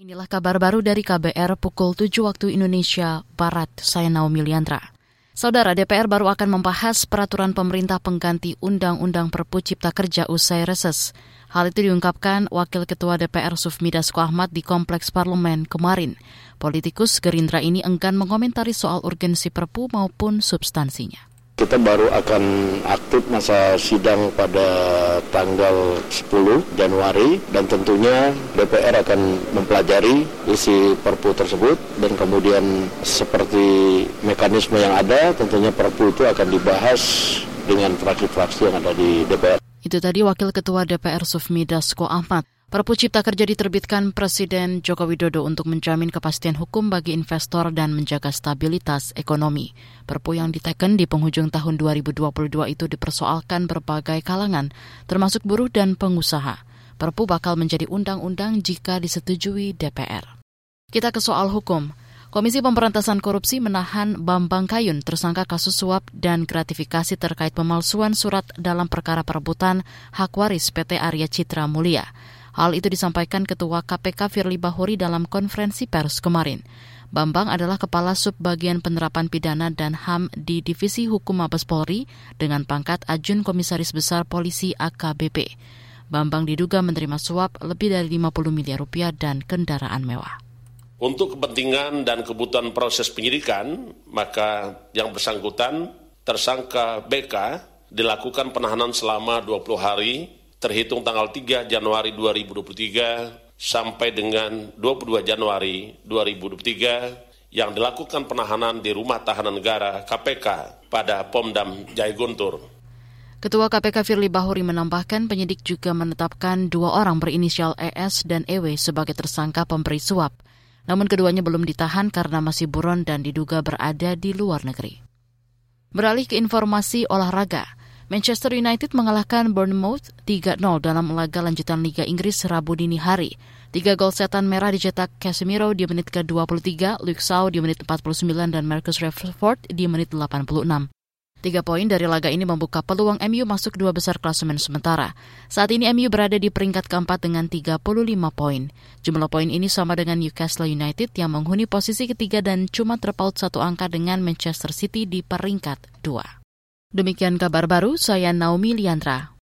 Inilah kabar baru dari KBR pukul 7 waktu Indonesia Barat. Saya Naomi Liandra. Saudara DPR baru akan membahas peraturan pemerintah pengganti Undang-Undang Perpu Cipta Kerja usai reses. Hal itu diungkapkan Wakil Ketua DPR Sufmi Dasko Ahmad di Kompleks Parlemen kemarin. Politikus Gerindra ini enggan mengomentari soal urgensi Perpu maupun substansinya. Kita baru akan aktif masa sidang pada tanggal 10 Januari dan tentunya DPR akan mempelajari isi perpu tersebut dan kemudian seperti mekanisme yang ada tentunya perpu itu akan dibahas dengan fraksi-fraksi yang ada di DPR. Itu tadi Wakil Ketua DPR Sufmi Dasko Ahmad. Perpu Cipta Kerja diterbitkan Presiden Joko Widodo untuk menjamin kepastian hukum bagi investor dan menjaga stabilitas ekonomi. Perpu yang diteken di penghujung tahun 2022 itu dipersoalkan berbagai kalangan, termasuk buruh dan pengusaha. Perpu bakal menjadi undang-undang jika disetujui DPR. Kita ke soal hukum. Komisi Pemberantasan Korupsi menahan Bambang Kayun tersangka kasus suap dan gratifikasi terkait pemalsuan surat dalam perkara perebutan hak waris PT Arya Citra Mulia. Hal itu disampaikan Ketua KPK Firly Bahuri dalam konferensi pers kemarin. Bambang adalah Kepala Subbagian Penerapan Pidana dan HAM di Divisi Hukum Mabes Polri dengan pangkat Ajun Komisaris Besar Polisi AKBP. Bambang diduga menerima suap lebih dari 50 miliar rupiah dan kendaraan mewah. Untuk kepentingan dan kebutuhan proses penyidikan, maka yang bersangkutan tersangka BK dilakukan penahanan selama 20 hari terhitung tanggal 3 Januari 2023 sampai dengan 22 Januari 2023 yang dilakukan penahanan di Rumah Tahanan Negara KPK pada Pomdam Jaya Guntur. Ketua KPK Firly Bahuri menambahkan penyidik juga menetapkan dua orang berinisial ES dan EW sebagai tersangka pemberi suap. Namun keduanya belum ditahan karena masih buron dan diduga berada di luar negeri. Beralih ke informasi olahraga. Manchester United mengalahkan Bournemouth 3-0 dalam laga lanjutan Liga Inggris Rabu dini hari. Tiga gol setan merah dicetak Casemiro di menit ke-23, Luke Shaw di menit 49, dan Marcus Rashford di menit 86. Tiga poin dari laga ini membuka peluang MU masuk dua besar klasemen sementara. Saat ini MU berada di peringkat keempat dengan 35 poin. Jumlah poin ini sama dengan Newcastle United yang menghuni posisi ketiga dan cuma terpaut satu angka dengan Manchester City di peringkat dua. Demikian kabar baru, saya Naomi Liandra.